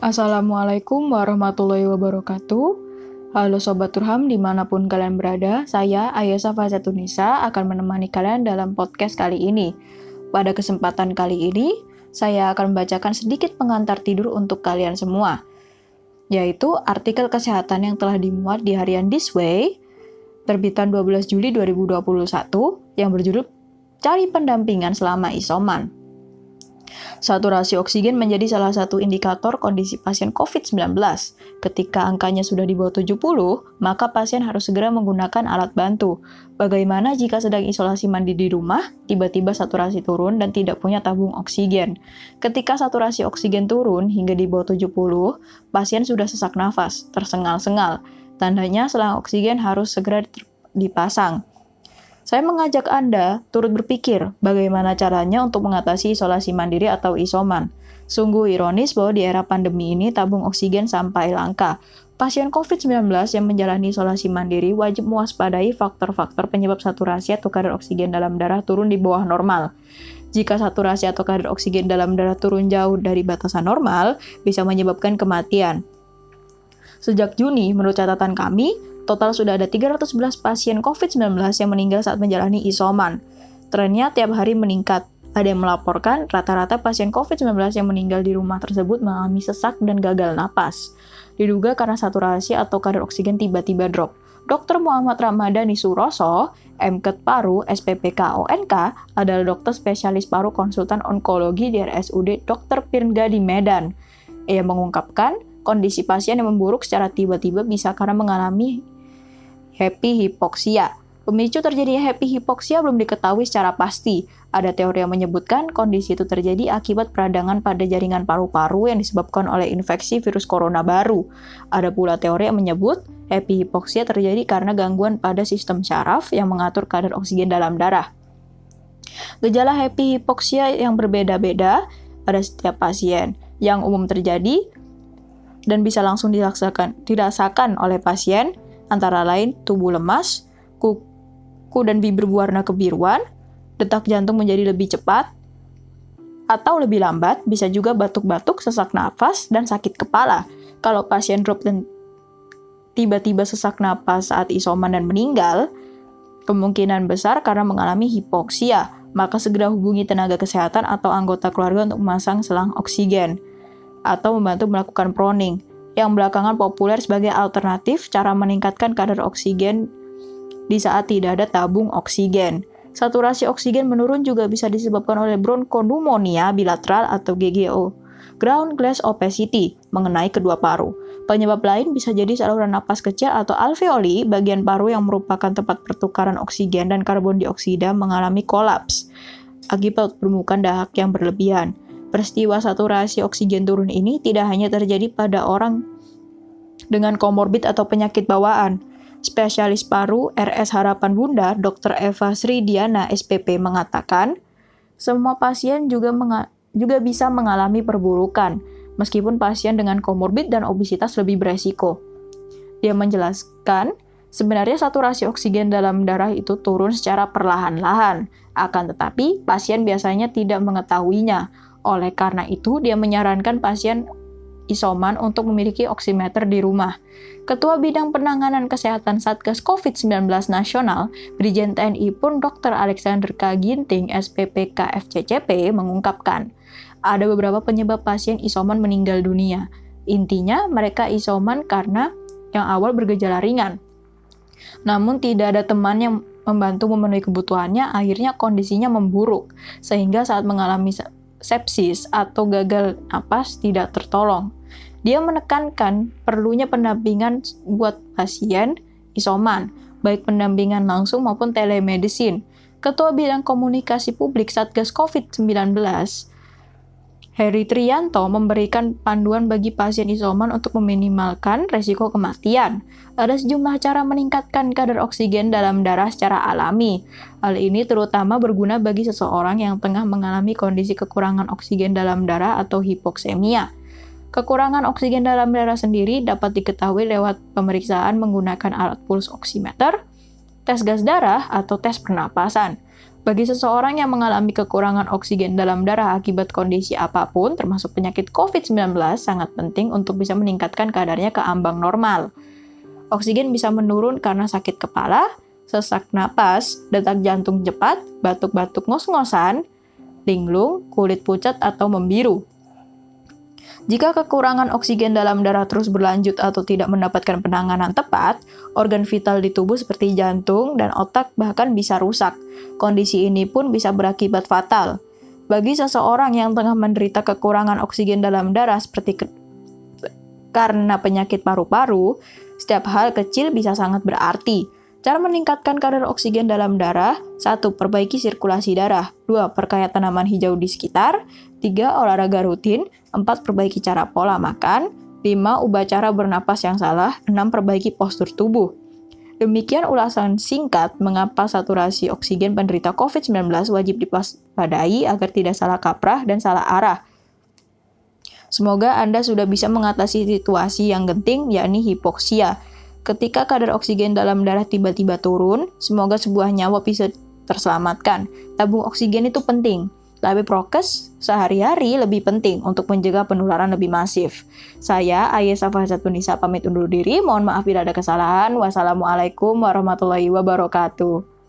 Assalamualaikum warahmatullahi wabarakatuh. Halo Sobat Turham di mana pun kalian berada, saya Ayasa Fazatunisa akan menemani kalian dalam podcast kali ini. Pada kesempatan kali ini, saya akan membacakan sedikit pengantar tidur untuk kalian semua, yaitu artikel kesehatan yang telah dimuat di harian This Way, terbitan 12 Juli 2021, yang berjudul Cari Pendampingan Selama Isoman. Saturasi oksigen menjadi salah satu indikator kondisi pasien COVID-19. Ketika angkanya sudah di bawah 70, maka pasien harus segera menggunakan alat bantu. Bagaimana jika sedang isolasi mandiri di rumah, tiba-tiba saturasi turun dan tidak punya tabung oksigen? Ketika saturasi oksigen turun hingga di bawah 70, pasien sudah sesak nafas, tersengal-sengal. Tandanya selang oksigen harus segera dipasang. Saya mengajak Anda turut berpikir bagaimana caranya untuk mengatasi isolasi mandiri atau isoman. Sungguh ironis bahwa di era pandemi ini tabung oksigen sampai langka. Pasien COVID-19 yang menjalani isolasi mandiri wajib mewaspadai faktor-faktor penyebab saturasi atau kadar oksigen dalam darah turun di bawah normal. Jika saturasi atau kadar oksigen dalam darah turun jauh dari batasan normal, bisa menyebabkan kematian. Sejak Juni, menurut catatan kami, total sudah ada 311 pasien COVID-19 yang meninggal saat menjalani isoman. Trennya tiap hari meningkat. Ada yang melaporkan rata-rata pasien COVID-19 yang meninggal di rumah tersebut mengalami sesak dan gagal napas. Diduga karena saturasi atau kadar oksigen tiba-tiba drop. Dr. Muhammad Ramadhani Suroso, MKet Paru, SPPK ONK, adalah dokter spesialis paru konsultan onkologi di RSUD Dr. Pirnga di Medan. Ia mengungkapkan, kondisi pasien yang memburuk secara tiba-tiba bisa karena mengalami happy hipoksia. Pemicu terjadinya happy hipoksia belum diketahui secara pasti. Ada teori yang menyebutkan kondisi itu terjadi akibat peradangan pada jaringan paru-paru yang disebabkan oleh infeksi virus corona baru. Ada pula teori yang menyebut happy hipoksia terjadi karena gangguan pada sistem syaraf yang mengatur kadar oksigen dalam darah. Gejala happy hipoksia yang berbeda-beda pada setiap pasien. Yang umum terjadi dan bisa langsung dirasakan oleh pasien antara lain tubuh lemas, kuku dan bibir berwarna kebiruan, detak jantung menjadi lebih cepat, atau lebih lambat, bisa juga batuk-batuk, sesak nafas, dan sakit kepala. Kalau pasien drop dan tiba-tiba sesak napas saat isoman dan meninggal, kemungkinan besar karena mengalami hipoksia, maka segera hubungi tenaga kesehatan atau anggota keluarga untuk memasang selang oksigen atau membantu melakukan proning yang belakangan populer sebagai alternatif cara meningkatkan kadar oksigen di saat tidak ada tabung oksigen. Saturasi oksigen menurun juga bisa disebabkan oleh bronchopneumonia bilateral atau GGO, ground glass opacity, mengenai kedua paru. Penyebab lain bisa jadi saluran napas kecil atau alveoli, bagian paru yang merupakan tempat pertukaran oksigen dan karbon dioksida mengalami kolaps akibat permukaan dahak yang berlebihan. Peristiwa saturasi oksigen turun ini tidak hanya terjadi pada orang dengan komorbid atau penyakit bawaan. Spesialis paru RS Harapan Bunda, Dr. Eva Sri Diana SPP mengatakan, semua pasien juga juga bisa mengalami perburukan, meskipun pasien dengan komorbid dan obesitas lebih beresiko. Dia menjelaskan, sebenarnya saturasi oksigen dalam darah itu turun secara perlahan-lahan, akan tetapi pasien biasanya tidak mengetahuinya oleh karena itu, dia menyarankan pasien isoman untuk memiliki oximeter di rumah. Ketua Bidang Penanganan Kesehatan Satgas COVID-19 Nasional, Brigjen TNI pun Dr. Alexander K. Ginting, SPPK FCCP, mengungkapkan, ada beberapa penyebab pasien isoman meninggal dunia. Intinya, mereka isoman karena yang awal bergejala ringan. Namun tidak ada teman yang membantu memenuhi kebutuhannya, akhirnya kondisinya memburuk, sehingga saat mengalami sepsis atau gagal napas tidak tertolong. Dia menekankan perlunya pendampingan buat pasien isoman, baik pendampingan langsung maupun telemedicine. Ketua Bidang Komunikasi Publik Satgas COVID-19, Heri Trianto memberikan panduan bagi pasien isoman untuk meminimalkan resiko kematian. Ada sejumlah cara meningkatkan kadar oksigen dalam darah secara alami. Hal ini terutama berguna bagi seseorang yang tengah mengalami kondisi kekurangan oksigen dalam darah atau hipoksemia. Kekurangan oksigen dalam darah sendiri dapat diketahui lewat pemeriksaan menggunakan alat puls oximeter, tes gas darah, atau tes pernapasan. Bagi seseorang yang mengalami kekurangan oksigen dalam darah akibat kondisi apa pun, termasuk penyakit COVID-19, sangat penting untuk bisa meningkatkan kadarnya ke ambang normal. Oksigen bisa menurun karena sakit kepala, sesak napas, detak jantung cepat, batuk-batuk ngos-ngosan, linglung, kulit pucat, atau membiru. Jika kekurangan oksigen dalam darah terus berlanjut atau tidak mendapatkan penanganan tepat, organ vital di tubuh seperti jantung dan otak bahkan bisa rusak. Kondisi ini pun bisa berakibat fatal. Bagi seseorang yang tengah menderita kekurangan oksigen dalam darah seperti ke karena penyakit paru-paru, setiap hal kecil bisa sangat berarti. Cara meningkatkan kadar oksigen dalam darah, 1. Perbaiki sirkulasi darah 2. Perkaya tanaman hijau di sekitar 3. Olahraga rutin 4. Perbaiki cara pola makan 5. Ubah cara bernapas yang salah 6. Perbaiki postur tubuh Demikian ulasan singkat mengapa saturasi oksigen penderita COVID-19 wajib diwaspadai agar tidak salah kaprah dan salah arah. Semoga Anda sudah bisa mengatasi situasi yang genting, yakni hipoksia, Ketika kadar oksigen dalam darah tiba-tiba turun, semoga sebuah nyawa bisa terselamatkan. Tabung oksigen itu penting, tapi prokes sehari-hari lebih penting untuk mencegah penularan lebih masif. Saya, Ayah Safazatun Nisa, pamit undur diri. Mohon maaf bila ada kesalahan. Wassalamualaikum warahmatullahi wabarakatuh.